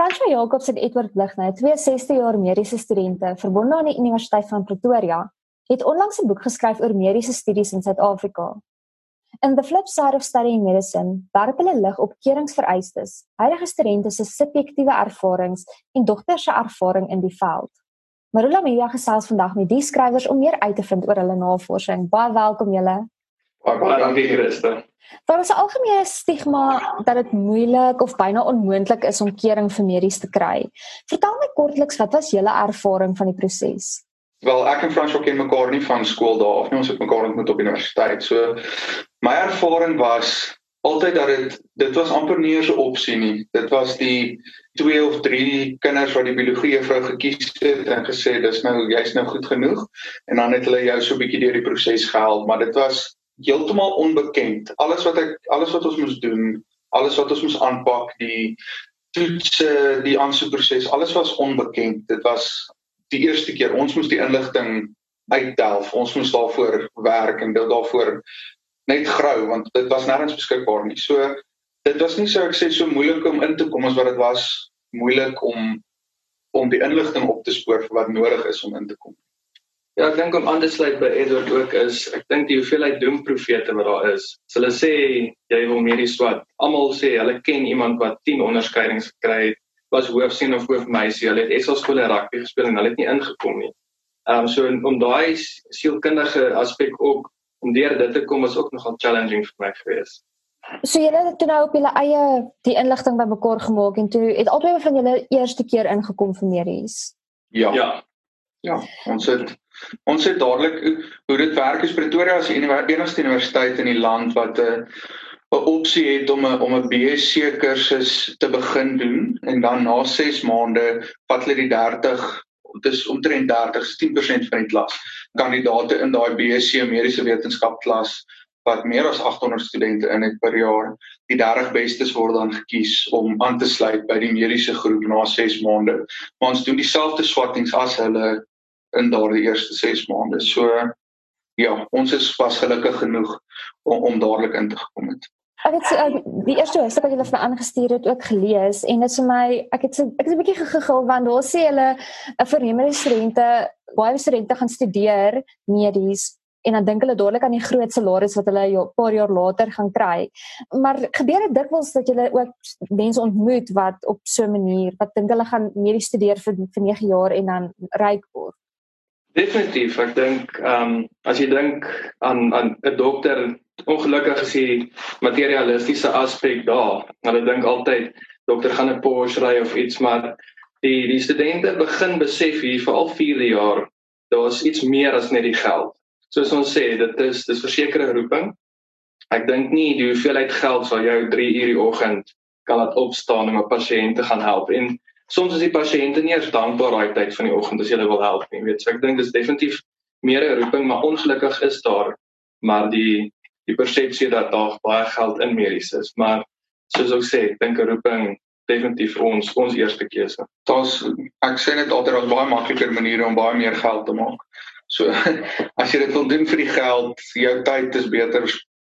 Franswa Jacobs en Edward Blighne, twee 60 jaar mediese studente verbonde aan die Universiteit van Pretoria, het onlangs 'n boek geskryf oor mediese studies in Suid-Afrika. In The Flip Side of Studying Medicine, werp hulle lig op keuringsvereistes, huidige studente se subjektiewe ervarings en dogters se ervaring in die veld. Marula Media gesels vandag met die skrywers om meer uit te vind oor hulle navorsing. Baie welkom julle. Baie dankie Christa. Daar is 'n algemene stigma dat dit moeilik of byna onmoontlik is om keuring vir medies te kry. Vertel my kortliks wat was julle ervaring van die proses? Wel, ek en Frans ken mekaar nie van skool dae of nie, ons het mekaar ontmoet op universiteit. So my ervaring was altyd dat dit dit was amper nie 'n opsie nie. Dit was die twee of drie kinders wat die biologie juffrou gekies het en gesê dis nou jy's nou goed genoeg en dan het hulle jou so 'n bietjie deur die proses gehelp, maar dit was heeltemal onbekend. Alles wat ek alles wat ons moes doen, alles wat ons moes aanpak, die toetse, die aansoekproses, alles was onbekend. Dit was die eerste keer ons moes die inligting uitdelf. Ons moes daarvoor werk en dit daarvoor net grou want dit was nêrens beskikbaar nie. So dit was nie so ek sê so moeilik om in te kom as wat dit was moeilik om om die inligting op te spoor wat nodig is om in te kom. Ja, ek dink om aan te sluit by Edward ook is ek dink die hoeveelheid doemprofete wat daar is. So hulle sê jy wil meer die swat. Almal sê hulle ken iemand wat 10 onderskeidings gekry het, was hoofseun of hoofmeisie. Hulle het SA skole rugby gespeel en hulle het nie ingekom nie. Ehm um, so om daai sielkundige aspek ook om deur dit te kom was ook nogal challenging vir my geweest. So julle het toe nou op julle eie die inligting bymekaar gemaak en toe het albei van julle eerste keer ingekom vir medies. Ja. Ja. Ja, ons het Ons het dadelik hoe dit werk is Pretoria is die enigste universiteit in die land wat 'n uh, 'n opsie het om 'n om 'n BSc kursus te begin doen en dan na 6 maande vat hulle die 30 dis omtrent 30 is 10% van die klas kandidate in daai BSc mediese wetenskap klas wat meer as 800 studente in het per jaar. Die 30 bestes word dan gekies om aan te sluit by die mediese groep na 6 maande. Maar ons doen dieselfde swattings as hulle in daardie eerste 6 maande. So ja, ons is vas gelukkig genoeg om om dadelik in te gekom het. Ek het uh, die eerste hoofstuk wat julle vir my aangestuur het ook gelees en dit vir my ek het so ek het 'n bietjie gegigel want daar sê hulle 'n vernemende studente baie studente gaan studeer medies en dan dink hulle dadelik aan die groot salaris wat hulle 'n paar jaar later gaan kry. Maar gebeur dit dikwels dat jy ook mense ontmoet wat op so 'n manier wat dink hulle gaan medies studeer vir vir 9 jaar en dan ryk word? Definitief, ek dink ehm um, as jy dink aan aan 'n dokter, ongelukkig die materialistiese aspek daar. Hulle dink altyd dokter gaan 'n Porsche ry of iets, maar die die studente begin besef hier vir al 4 jaar, daar's iets meer as net die geld. Soos ons sê, dit is dis versekerde roeping. Ek dink nie die hoeveelheid geld sal jou 3 uur die oggend kan laat opstaan om 'n pasiënt te gaan help en soms is die pasiënte nie eens dankbaar daai tyd van die oggend as jy hulle wil help nie. Weet, so ek dink dis definitief meer 'n roeping, maar ongelukkig is daar maar die die persepsie dat daar baie geld in medies is, maar soos ek sê, ek dink 'n roeping definitief vir ons ons eerste keuse. Daar's ek sê net altyd daar's baie makliker maniere om baie meer geld te maak. So as jy dit wil doen vir die geld, jou tyd is beter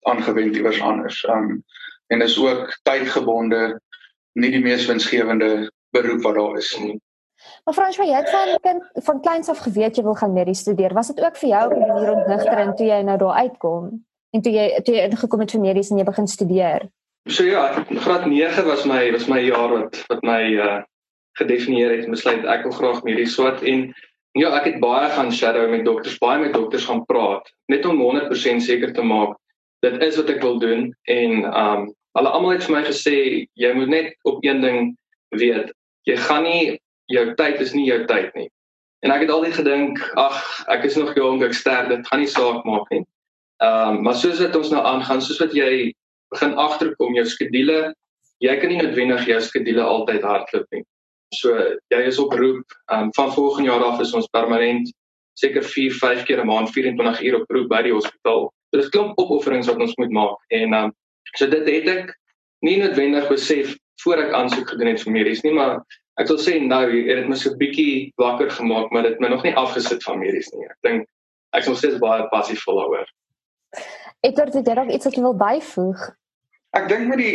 aangewend iewers anders. Um en is ook tydgebonde, nie die mees winsgewende beroep wat daar is nie. Maar Franswa, jy het van kind van kleins af geweet jy wil gaan medies studeer. Was dit ook vir jou op 'n manier ontnigterend toe jy nou daar uitkom en toe jy toe jy ingekom het vir medies en jy begin studeer? So ja, graad 9 was my was my jaar wat wat my uh gedefinieer het besluit ek wil graag medies swat en ja, ek het baie gaan shadow met dokters, baie met dokters gaan praat net om 100% seker te maak dit is wat ek wil doen en um hulle almal het vir my gesê jy moet net op een ding weet jy gaan nie jou tyd is nie jou tyd nie. En ek het altyd gedink, ag, ek is nog jong, ek sterf, dit gaan nie saak maak nie. Ehm, um, maar soos wat ons nou aangaan, soos wat jy begin agterkom jou skedule, jy kan nie noodwendig jou skedule altyd hardloop nie. So jy is op roep, ehm um, van volgende jaar af is ons permanent seker 4, 5 keer 'n maand 24 uur op roep by die hospitaal. Dit is klomp opofferings wat ons moet maak en ehm um, so dit het ek nie noodwendig besef voor ek aansoek gedoen het vir medies nie, maar ek wil sê nou het dit my so bietjie wakker gemaak, maar dit het my nog nie afgesit van medies nie. Ek dink ek sal steeds baie passief daaroor. Ek het dit dalk iets wat jy wil byvoeg. Ek dink met die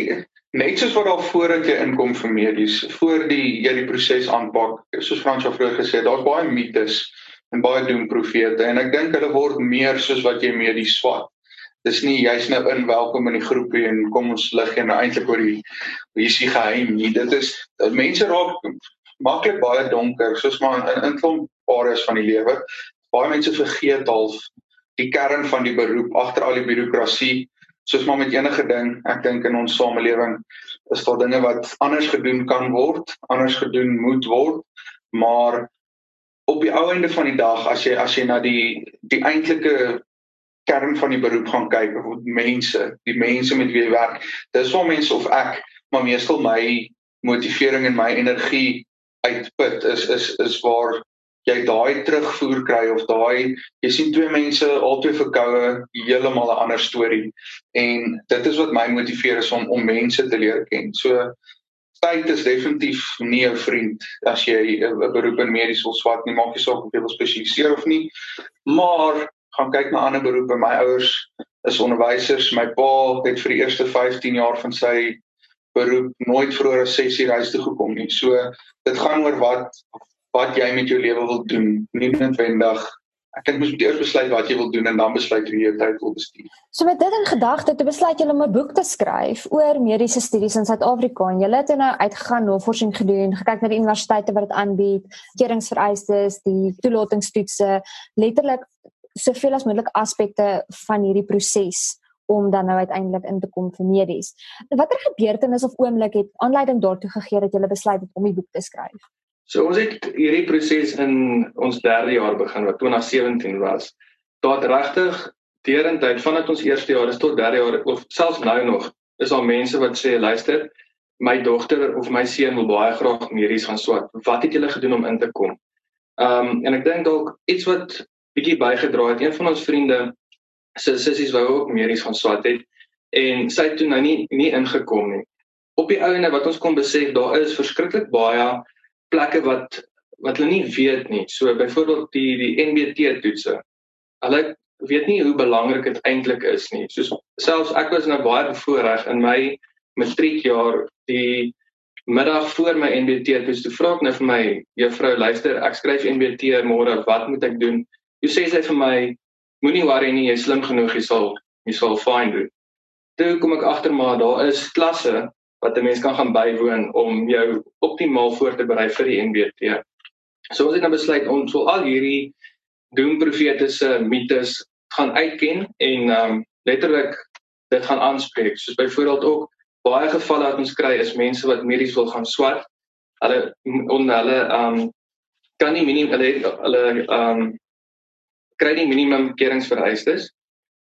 net soos wat daar voordat jy inkom vir medies, voor die jy die proses aanpak, soos Frans vroeër gesê het, daar's baie mites en baie doemprofete en ek dink hulle word meer soos wat jy medies swat. Dis nie jy's nou in welkom in die groepie en kom ons lig nou eintlik oor die hier is die geheim nie. Dit is dat mense raak maklik baie donker soos maar in in klomp areas van die lewe. Baie mense vergeet half die kern van die beroep agter al die bureaukrasie soos maar met enige ding, ek dink in ons samelewing is daar dinge wat anders gedoen kan word, anders gedoen moet word, maar op die ou einde van die dag as jy as jy na die die eintlike kern van die beroep gaan kyk of mense, die mense met wie jy werk, dis waar mense of ek maar meestal my motivering en my energie uitput is is is waar jy daai terugvoer kry of daai jy sien twee mense albei verkoue heeltemal 'n ander storie en dit is wat my motiveer is om om mense te leer ken. So tyd is definitief nie 'n vriend as jy 'n beroep in medies wil swat nie, maak nie saak of jy wil spesialiseer of nie. Maar gaan kyk na ander beroepe. My ouers is onderwysers. My pa het vir die eerste 15 jaar van sy beroep nooit vroeër as 6 uur huis toe gekom nie. So dit gaan oor wat wat jy met jou lewe wil doen, nie noodwendig ek dink jy moet eers besluit wat jy wil doen en dan besluit hoe jy jou tyd wil bestuur. So met dit in gedagte, toe besluit jy om 'n boek te skryf oor mediese studies in Suid-Afrika en jy het nou uitgegaan navorsing gedoen, gekyk na die universiteite wat dit aanbied, keuringsvereistes, die toelatingstoetse, letterlik soveel as moontlik aspekte van hierdie proses om dan nou uiteindelik in te kom vir medies. Watter gebeurtenis of oomblik het aanleiding daartoe gegee dat jy besluit het om die boek te skryf? So ons het hierdie proses in ons derde jaar begin wat 2017 was. Daar regtig deurentyd vandat ons eerste jaar is tot derde jaar of selfs nou nog is daar mense wat sê luister my dogter of my seun wil baie graag medies gaan swat. Wat het julle gedoen om in te kom? Ehm um, en ek dink dalk iets wat bietjie bygedra het. Een van ons vriende se sissies wou ook medies gaan swat het en sy het toe nou nie nie ingekom nie. Op die ouene wat ons kon besef daar is verskriklik baie plekke wat wat hulle nie weet nie. So byvoorbeeld die die NBT toetse. Hulle weet nie hoe belangrik dit eintlik is nie. Soos selfs ek was nou baie bevoorreg in my matriekjaar die middag voor my NBT toets toe vra ek nou vir my juffrou luister ek skryf NBT môre wat moet ek doen? Jy sê sy vir my moenie worry nie jy is slim genoeg jy sal jy sal fyn doen. Toe kom ek agter maar daar is klasse wat 'n mens kan gaan bywoon om jou optimaal voor te berei vir die NBT. So ons het nou besluit ons wil al hierdie doemprofetiese mites gaan uitken en um letterlik dit gaan aanspreek. Soos byvoorbeeld ook baie gevalle wat ons kry is mense wat medies wil gaan swat. Hulle on hulle um kan nie minimum hulle hulle um kry nie minimum keringsvereistes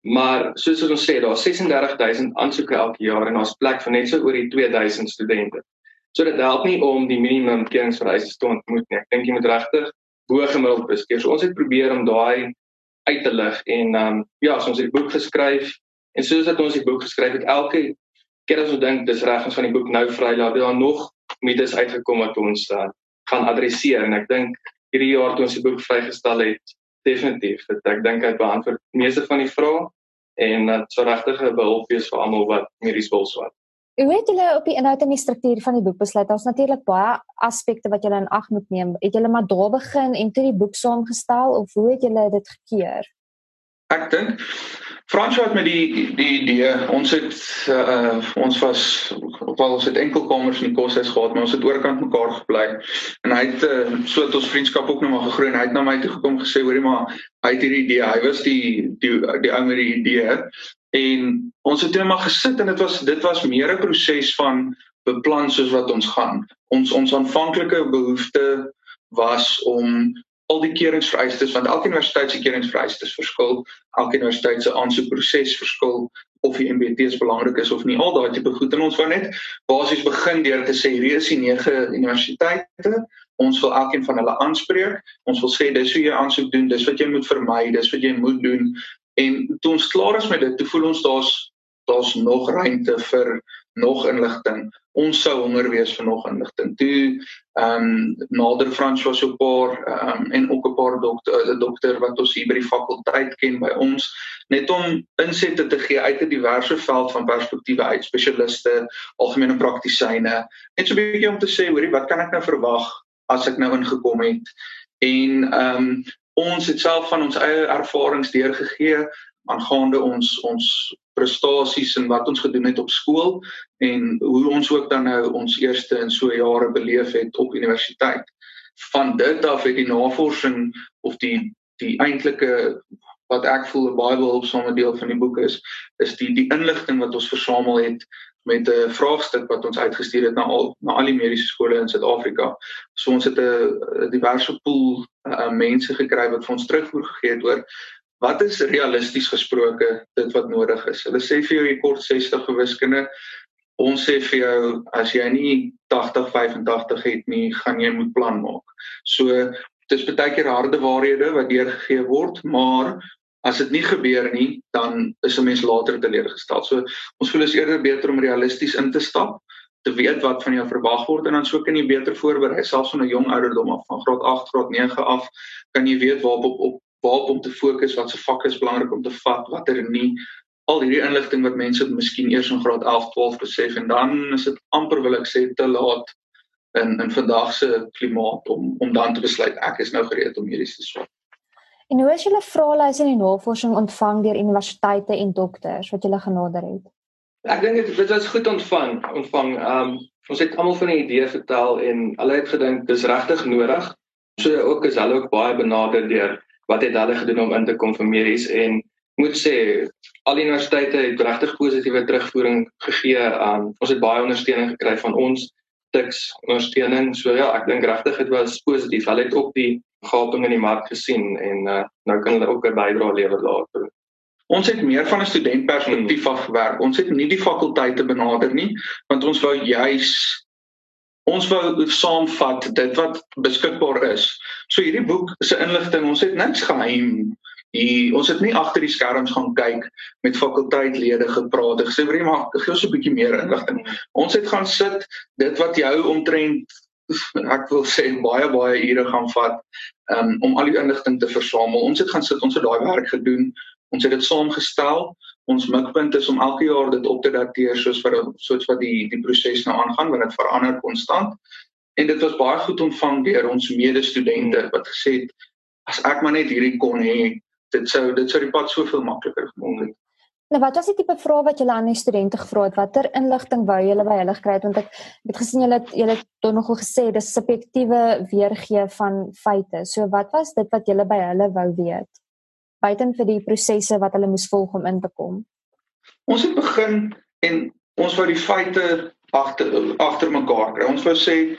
Maar soos ons sê, daar's 36000 aansoeke elke jaar en daar's plek vir net so oor die 2000 studente. So dit help nie om die minimum keringsvereistes te ontmoet nie. Ek dink jy moet regtig bo gemiddeld presteer. So ons het probeer om daai uit te lig en ehm um, ja, so ons het die boek geskryf en soos dat ons die boek geskryf het, elke keer as ons dink dis reg ons van die boek nou vrylaat, het daar nog mites uitgekom wat ons uh, gaan adresseer en ek dink hierdie jaar toe ons die boek vrygestel het, definitief, dat ek dink hy beantwoord meeste van die vrae en dit sou regtig 'n behulp wees vir almal wat medies wil swat. Hoe het julle op die inhoud en die struktuur van die boek besluit? Daar's natuurlik baie aspekte wat julle in ag moet neem. Het julle maar daar begin en toe die boek saamgestel of hoe het julle dit gekeur? Ek dink Frans het met die die idee. Ons het uh, ons was wel ons het enkel kamers in die koshuis gehad maar ons het oorkant mekaar gebly. En hy het uh, so het ons vriendskap ook nou maar gegroei en hy het na my toe gekom gesê hoorie maar hy het hierdie idee. Hy was die die die ou met die idee. En ons het net maar gesit en dit was dit was meer 'n proses van beplan soos wat ons gaan. Ons ons aanvanklike behoefte was om al die keuringsvereistes want elke universiteit se keuringsvereistes verskil, elke universiteit se aansoekproses verskil of die MBT's belangrik is of nie. Al daai tipe goed en ons wou net basies begin deur te sê hier is die nege universiteite. Ons wil elkeen van hulle aanspreek. Ons wil sê dis hoe jy aansoek doen, dis wat jy moet vermy, dis wat jy moet doen. En toe ons klaar is met dit, toe voel ons daar's daar's nog ruimte vir nog inligting. Ons sou honger wees vir nog inligting. Toe ehm um, nader Frans was so 'n paar ehm um, en ook 'n paar dokter 'n dokter wat ons hier by die fakulteit ken by ons net om insette te gee uit 'n diverse veld van perspektiewe uit spesialiste, algemene praktisyne. Net so 'n bietjie om te sê, hoorie, wat kan ek nou verwag as ek nou ingekom het? En ehm um, ons het self van ons eie ervarings deurgegee aangaande ons ons prestasies en wat ons gedoen het op skool en hoe ons ook dan nou ons eerste in so jare beleef het op universiteit. Van dit af het die navorsing of die die eintlike wat ek voel 'n baie behulpsame deel van die boek is, is die die inligting wat ons versamel het met 'n vraagstuk wat ons uitgestuur het na al na al die mediese skole in Suid-Afrika. So ons het 'n diverse pool uh, mense gekry wat vir ons terugvoer gegee het oor wat is realisties gesproke dit wat nodig is. Hulle sê vir jou jy kort 60 vir wiskunde. Ons sê vir jou as jy nie 80 85 het nie, gaan jy moet plan maak. So dis baie keer harde waarhede wat deurgegee word, maar as dit nie gebeur nie, dan is 'n mens later teleurgestel. So ons voel is eerder beter om realisties in te stap te weet wat van jou verwag word en dan sou kan jy beter voorberei selfs van 'n jong ouderdom af van graad 8 graad 9 af kan jy weet waarop op, op waarop om te fokus, wat se vakke is belangrik om te vat, watter nie. Al hierdie inligting wat mense miskien eers in graad 11, 12 besef en dan is dit amper wil ek sê te laat in in vandag se klimaat om om dan te besluit ek is nou gereed om hierdie te swat. En hoe is julle vraelyse en die navorsing ontvang deur universiteite en dokters wat julle genader het? Ek dink dit dit was goed ontvang, ontvang. Um ons het almal van die idee vertel en hulle het gedink dis regtig nodig. So ook is hulle ook baie benader deur wat het hulle gedoen om in te kom vir medies en moet sê al universiteite het regtig positiewe terugvoering gegee aan um, ons het baie ondersteuning gekry van ons tiks ondersteuning so ja ek dink regtig dit was positief hulle het ook die gaping in die mark gesien en uh, nou kan hulle ook 'n bydrae lewer daartoe Ons het meer van 'n studentperspektief hmm. af gewerk. Ons het nie die fakulteite benader nie, want ons wou juis ons wou saamvat dit wat beskikbaar is. So hierdie boek se inligting, ons het niks geheim. Die, ons het nie agter die skerms gaan kyk met fakulteitlede gepraat en gesê, "Wie maak gee ons 'n bietjie meer inligting." Ons het gaan sit dit wat jou omtrent ek wil sê baie baie ure gaan vat um, om al die inligting te versamel. Ons het gaan sit, ons het daai werk gedoen. Ons het dit saamgestel ons mikpunt is om elke jaar dit op te dateer soos vir soos wat die die proses nou aangaan want dit verander konstant en dit was baie goed ontvang deur ons medestudente wat gesê het as ek maar net hierdie kon hê dit sou dit sou die pad soveel makliker gemaak het Nou wat was die tipe vrae wat julle aan die studente gevra het? Watter inligting wou julle by hulle kry want ek het gesien julle het julle het nogal gesê dis subjektiewe weergee van feite. So wat was dit wat julle by hulle wou weet? Buiten vir die prosesse wat hulle moes volg om in te kom? Ons het begin en ons wou die feite agter agter mekaar kry. Ons wou sê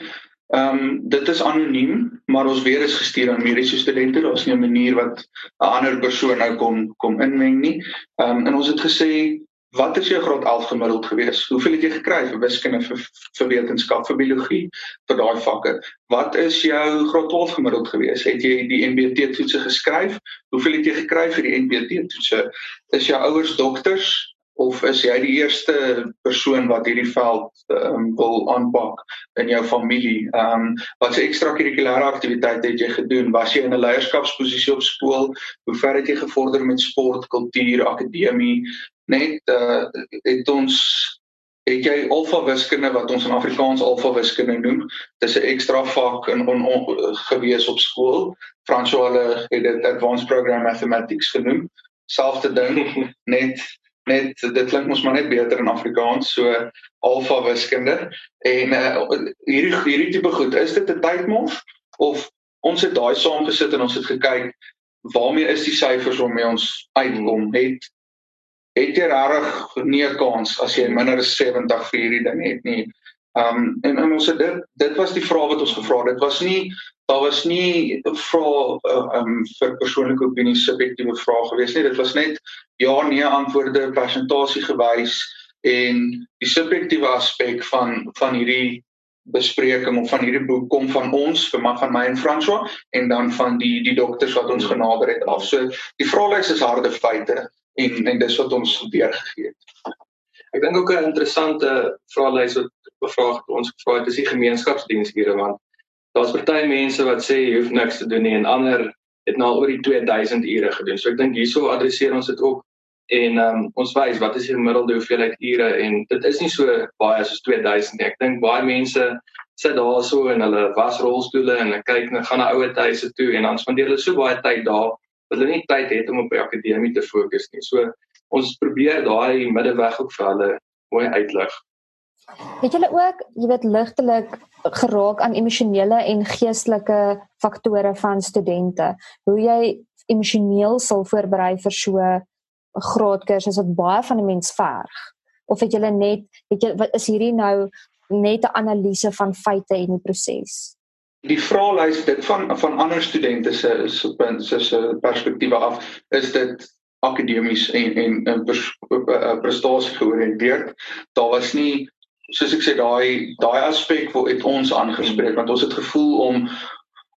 ehm um, dit is anoniem, maar ons weer is gestuur aan mediese studente. Daar's nie 'n manier wat 'n ander persoon nou kom kom inmeng nie. Ehm um, en ons het gesê Wat is jou graad 11 gemiddeld gewees? Hoeveel het jy gekry vir wiskunde vir vir wetenskap, vir biologie, vir daai vakke? Wat is jou graad 12 gemiddeld gewees? Het jy die NBT toetse geskryf? Hoeveel het jy gekry vir die NBT toetse? Is jou ouers dokters of is jy die eerste persoon wat hierdie veld um, wil aanpak in jou familie? Ehm um, wat se ekstrakurrikulêre aktiwiteite het jy gedoen? Was jy in 'n leierskapsposisie op skool? Hoe ver het jy gevorder met sport, kultuur, akademie? Net uh het ons het jy alfa wiskunde wat ons in Afrikaans alfa wiskunde noem? Dis 'n ekstra vak in on, on, gewees op skool. François hulle het dit advanced program mathematics genoem. Selfde ding net net dit klink mos maar net beter in Afrikaans so alfa wiskunde en uh, hierdie hierdie tipe goed is dit 'n tydmors of ons het daai saam gesit en ons het gekyk waarmee is die syfers waarmee ons uitkom? Het het jy regtig nie 'n kans as jy minder as 70 vir hierdie ding het nie. Um en, en ons het dit dit was die vraag wat ons gevra het. Dit was nie daar was nie 'n vraag uh, um vir persoonlike opinie subjektiewe vrae gewees nie. Dit was net ja nee antwoorde presentasie gewys en die subjektiewe aspek van van hierdie bespreking of van hierdie boek kom van ons vir van my en François en dan van die die dokters wat ons genader het af. So die vraelys is harde feite en en dis wat ons weergegee het. Ek dink ook 'n interessante vraelys wat bevraag het ons gevra het is die gemeenskapsdiensure want daar's party mense wat sê jy hoef niks te doen nie en ander het nou al oor die 2000 ure gedoen. So ek dink hierso adresseer ons dit ook en um, ons wys wat is die gemiddelde hoeveelheid ure en dit is nie so baie soos 2000 nie. Ek dink baie mense sit daarso in hulle wasrolstoele en hulle kyk en gaan na ouer huise toe en dan spandeer hulle so baie tyd daar dat hulle nie tyd het om op akademie te fokus nie. So ons probeer daai middeweg ook vir hulle mooi uitlig. Het julle ook, jy weet, ligtelik geraak aan emosionele en geestelike faktore van studente? Hoe jy emosioneel sal voorberei vir so 'n graad kursus wat baie van 'n mens verg? Of het julle net, het jy wat is hierdie nou net 'n analise van feite en die proses? Die vraelys dit van van ander studente se se se perspektiewe af is dit akademies en en, en pers, eh, prestasie georiënteerd. Daar was nie soos ek sê daai daai aspek wat het ons aangespreek want ons het gevoel om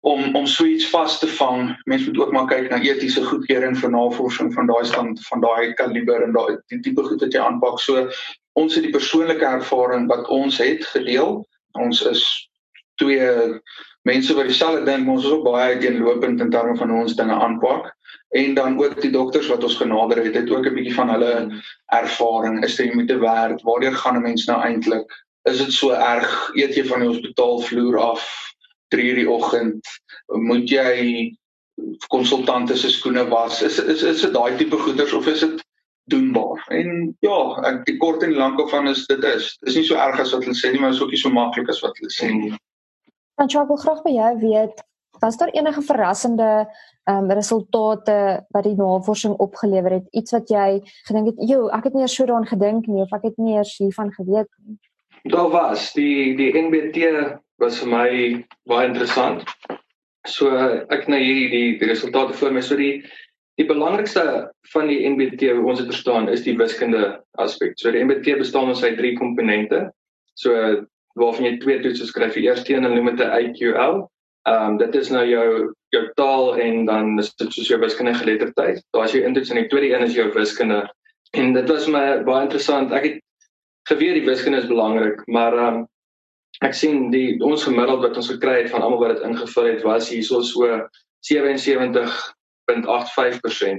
om om suits vas te vang. Mense moet ook maar kyk na etiese goedkeuring vir navorsing van daai stand van daai kaliber en daai die tipe goed wat jy aanpak. So ons het die persoonlike ervaring wat ons het gedeel. Ons is twee mense wat dieselfde dink, ons is ook baie uiteenlopend in terme van hoe ons dinge aanpak en dan ook die dokters wat ons genader het, het ook 'n bietjie van hulle ervaring. Is dit moet werk? Waardeur gaan 'n mens nou eintlik? Is dit so erg eet jy van die hospitaalvloer af 3:00 die oggend? Moet jy konsultante se skoene was? Is is is dit daai tipe goeders of is dit doenbaar? En ja, ek die kort en lank van is dit is. Dis nie so erg as wat hulle sê nie, maar is ook nie so maklik as wat hulle sê nie. Want ek wil graag by jou weet, was daar enige verrassende ehm um, resultate wat die navorsing opgelewer het? Iets wat jy gedink het, "Jo, ek het nie eers so daaraan gedink nie of ek het nie eers hiervan geweet nie." Daar was die die NBT was vir my baie interessant. So ek nou hier die die resultate voor my so die die belangrikste van die NBT wat ons het verstaan is die wiskunde aspek. So die NBT bestaan uit drie komponente. So waarvan jy twee toetse skryf. Die eerste een noem dit 'n IQL Ehm um, dit is nou jou jou taal en dan is dit soos jou wiskunde geletterdheid. Daar's jou intoets en die tweede een is jou wiskunde. En dit was my baie interessant. Ek het geweet die wiskunde is belangrik, maar ehm um, ek sien die ons gemiddeld wat ons gekry het van almal wat dit ingevul het was hierso so 77.85%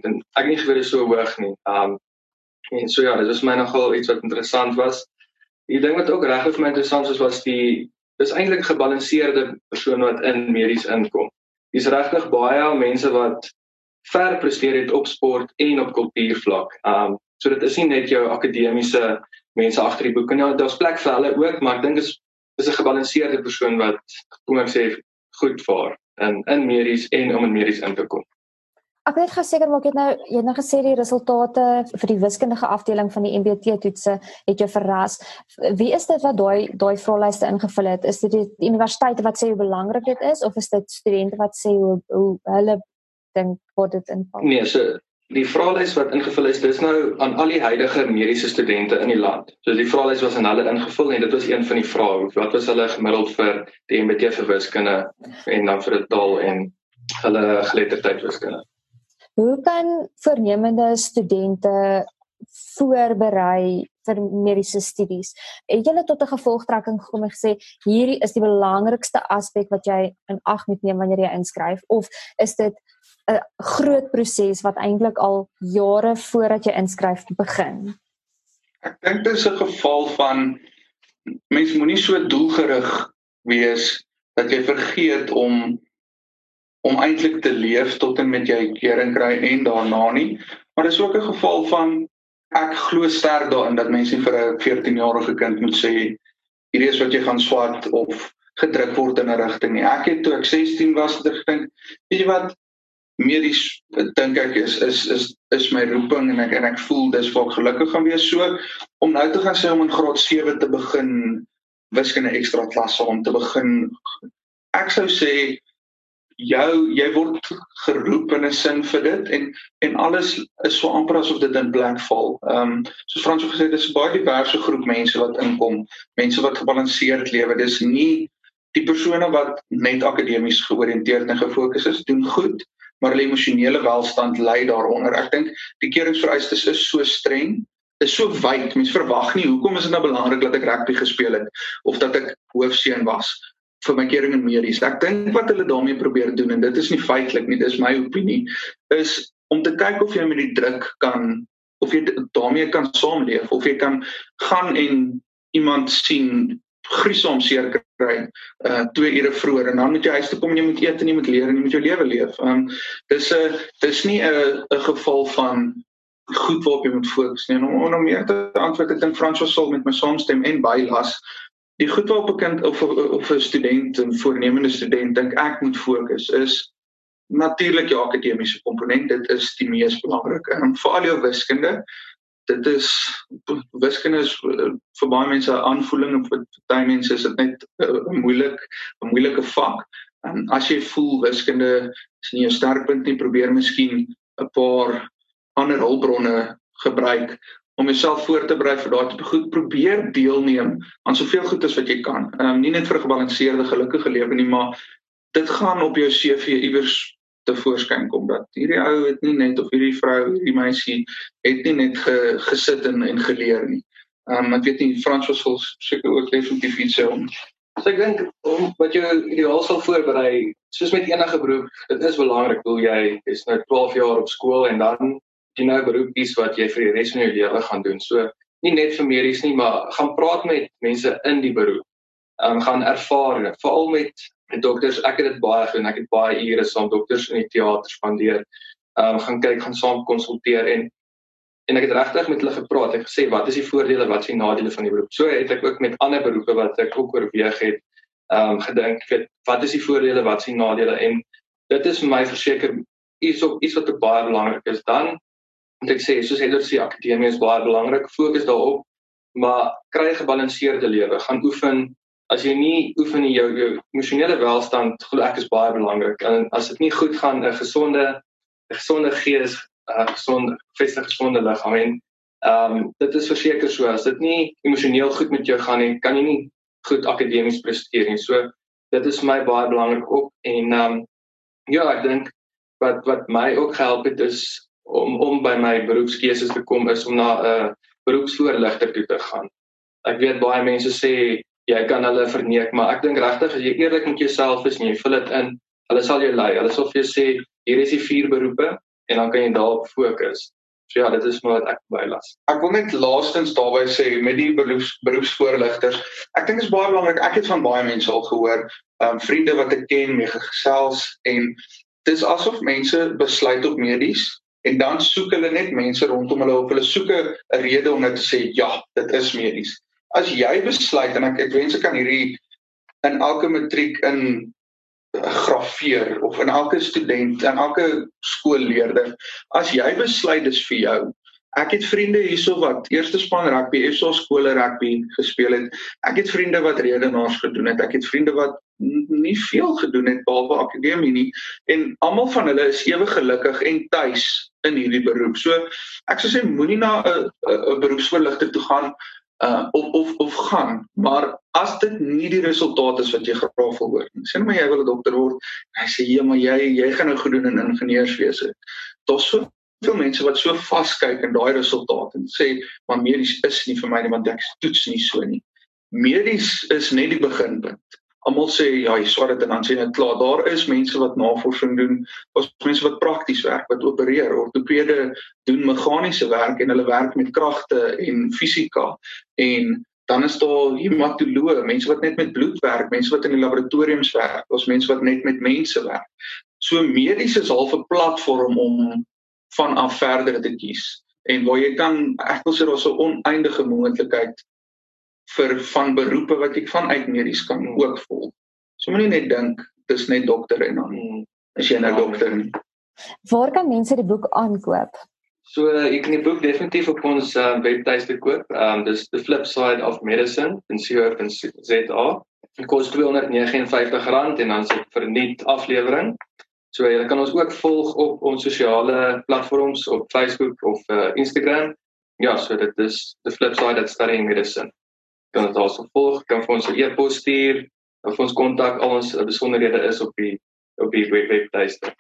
en ek het nie geweet dit is so hoog nie. Ehm um, en so ja, dit was my nogal iets wat interessant was. Die ding wat ook regtig vir my interessant was was die dis eintlik 'n gebalanseerde persoon wat in medies inkom. Dis regtig baie mense wat ver presteer het op sport en op kultuurvlak. Um so dit is nie net jou akademiese mense agter die boeke nie. Daar's plek vir hulle ook, maar ek dink is is 'n gebalanseerde persoon wat kom ek sê goed vaar in in medies en om in medies in te kom. Ek weet geseker maar ek het nou jy het nou gesê die resultate vir die wiskundige afdeling van die MBT toetse het jou verras. Wie is dit wat daai daai vraelyste ingevul het? Is dit die universiteite wat sê hoe belangrik dit is of is dit studente wat sê hoe hoe hulle dink wat dit inval? Nee, so die vraelys wat ingevul is, dis nou aan al die huidige mediese studente in die land. So die vraelys was aan hulle ingevul en dit was een van die vrae. Wat was hulle gemiddeld vir die MBT vir wiskunde en dan vir taal en hulle geletterdheid wiskunde? Hoe kan voornemende studente voorberei vir mediese studies? Het julle tot 'n gevolgtrekking gekom en gesê hierdie is die belangrikste aspek wat jy in ag moet neem wanneer jy inskryf of is dit 'n groot proses wat eintlik al jare voordat jy inskryf begin? Ek dink dit is 'n geval van mense moenie so doelgerig wees dat jy vergeet om om eintlik te leef tot en met jy kering kry en daarna nie. Maar dis ook 'n geval van ek glo sterk daarin dat mense vir 'n 14-jarige kind moet sê hierdie is wat jy gaan swat of gedruk word in 'n rigting nie. Ek het toe ek 16 was het ek gedink, weet jy wat medies dink ek is is is is my roeping en ek en ek voel dis vir gelukkig gaan wees so om nou te gaan sê om in graad 7 te begin wiskunde ekstra klasse om te begin ek sou sê jou jy word geroep in 'n sin vir dit en en alles is so amper asof dit in blank val. Ehm um, soos Frans het gesê dis 'n baie diverse groep mense wat inkom, mense wat gebalanseerd lewe. Dis nie die persone wat net akademies georiënteerd en gefokus is doen goed, maar hulle emosionele welstand lê daaronder. Ek dink die keuringsvereistes is so streng is so wyd. Mense verwag nie hoekom is dit nou belangrik dat ek rugby gespeel het of dat ek hoofseun was vir my kering in medies. Ek dink wat hulle daarmee probeer doen en dit is nie feitelik nie, dis my opinie, is om te kyk of jy met die druk kan of jy daarmee kan saamleef of jy kan gaan en iemand sien gruisam seer kry uh 2 ure vroeër en dan moet jy huis toe kom en jy moet eet en jy moet leer en jy moet jou lewe leef. Um dis 'n dis nie 'n 'n geval van goed waarop jy moet fokus nie. Om om meer te antwoord ek dink Frans sal met my saamstem en bylas die goed waarop 'n kind of of 'n student 'n voornemende student dink ek moet fokus is natuurlik jou akademiese komponent. Dit is die mees belangrike. En vir al jou wiskunde dit is wiskunde is uh, vir baie mense 'n aanvoeling en vir baie mense is dit net 'n uh, moeilik 'n moeilike vak. En as jy voel wiskunde is nie jou sterkpunt nie probeer miskien 'n paar ander hulpbronne gebruik om jouself voor te berei vir daai tipe goed probeer deelneem aan soveel goed as wat jy kan. Ehm um, nie net vir 'n gebalanseerde gelukkige lewe nie, maar dit gaan op jou CV iewers te voorskyn kom dat hierdie ou het nie net of hierdie vrou, hierdie meisie het nie net ge, gesit en en geleer nie. Ehm um, ek weet nie Frans was seker ook definitief iets om. So ek dink om wat jy ideaal sal voorberei, soos met enige beroep, dit is belangrik hoe jy is nou 12 jaar op skool en dan jy nou beroep kies wat jy vir die res van jou lewe gaan doen. So nie net vir medies nie, maar gaan praat met mense in die beroep. Ehm um, gaan ervaar, veral met dokters, ek het dit baie gedoen. Ek het baie ure saam dokters in die teater spandeer. Ehm um, gaan kyk, gaan saam konsulteer en en ek het regtig met hulle gepraat. Ek gesê wat is die voordele, wat is die nadele van die beroep? So het ek ook met ander beroepe wat ek ook oorweeg het, ehm um, gedink, weet wat is die voordele, wat is die nadele en dit is vir my verseker iets op iets wat baie belangrik is. Dan moet ek sê, soos Heller sê, akademie is baie belangrik. Fokus daarop, maar kry 'n gebalanseerde lewe. Gaan oefen as jy nie oefen nie jou jou emosionele welstand glo ek is baie belangrik en as dit nie goed gaan 'n gesonde 'n gesonde gees 'n gesonde vestige gesonde liggaam en ehm um, dit is verseker so as dit nie emosioneel goed met jou gaan nie kan jy nie goed akademies presteer nie so dit is vir my baie belangrik ook en ehm um, ja ek dink wat wat my ook gehelp het is om om by my beroepskeuses te kom is om na 'n uh, beroepsvoorligter toe te gaan ek weet baie mense sê jy kan hulle verneek, maar ek dink regtig as jy eerlik met jouself is en jy vul dit in, hulle sal jou lei. Hulle sal vir jou sê hier is die vier beroepe en dan kan jy daarop fokus. So ja, dit is maar wat ek bylas. Ek wil net laastens daarby sê met die beroeps beroepsvoorligters. Ek dink dit is baie belangrik. Ek het van baie mense al gehoor, ehm um, vriende wat ek ken, mee gesels en dis asof mense besluit op medies en dan soek hulle net mense rondom hulle of hulle soek 'n rede om net te sê ja, dit is medies. As jy besluit en ek ek wens ek kan hierdie in elke matriek in grafeer of in elke student en elke skoolleerder as jy besluit dis vir jou ek het vriende hierso wat eerste span rugby FSA skole rugby gespeel het ek het vriende wat redenaars gedoen het ek het vriende wat nie veel gedoen het behalwe akademie nie. En almal van hulle is ewe gelukkig en tuis in hierdie beroep. So ek sou sê moenie na 'n 'n beroepsverligter toe gaan uh of of of gaan maar as dit nie die resultaat is wat jy graag wil hoor nie. Sê maar jy wil 'n dokter word hy sê ja maar jy jy gaan nou goed doen in ingenieurswese. Daar's so veel mense wat so vaskyk in daai resultaat en sê maar medies is nie vir my nie want ek toets nie so nie. Medies is net die beginpunt almal sê ja, jy swaar dit en dan sê net klaar. Daar is mense wat navorsing doen, daar's mense wat prakties werk, wat opereer, ortopede doen meganiese werk en hulle werk met kragte en fisika en dan is daar hematoloë, mense wat net met bloed werk, mense wat in die laboratoriums werk, daar's mense wat net met mense werk. So medies is half 'n platform om van af verder te kies en waar jy kan ek wil sê daar's 'n oneindige moontlikheid vir van beroepe wat ek vanuit medies kan ook volg. So moenie net dink dis net dokter en dan is jy nou dokter nie. Waar kan mense die boek aankoop? So ek kan die boek definitief op ons uh, webtuiste koop. Ehm um, dis The Flip Side of Medicine in co.za. Dit kos R259 en dan is dit verniet aflewering. So jy kan ons ook volg op ons sosiale platforms op Facebook of uh, Instagram. Ja, so dit is The Flip Side of Studying Medicine kan dit daarso volg, kan vir ons 'n e-pos stuur of ons kontak al ons besonderhede is op die op die webtuiste.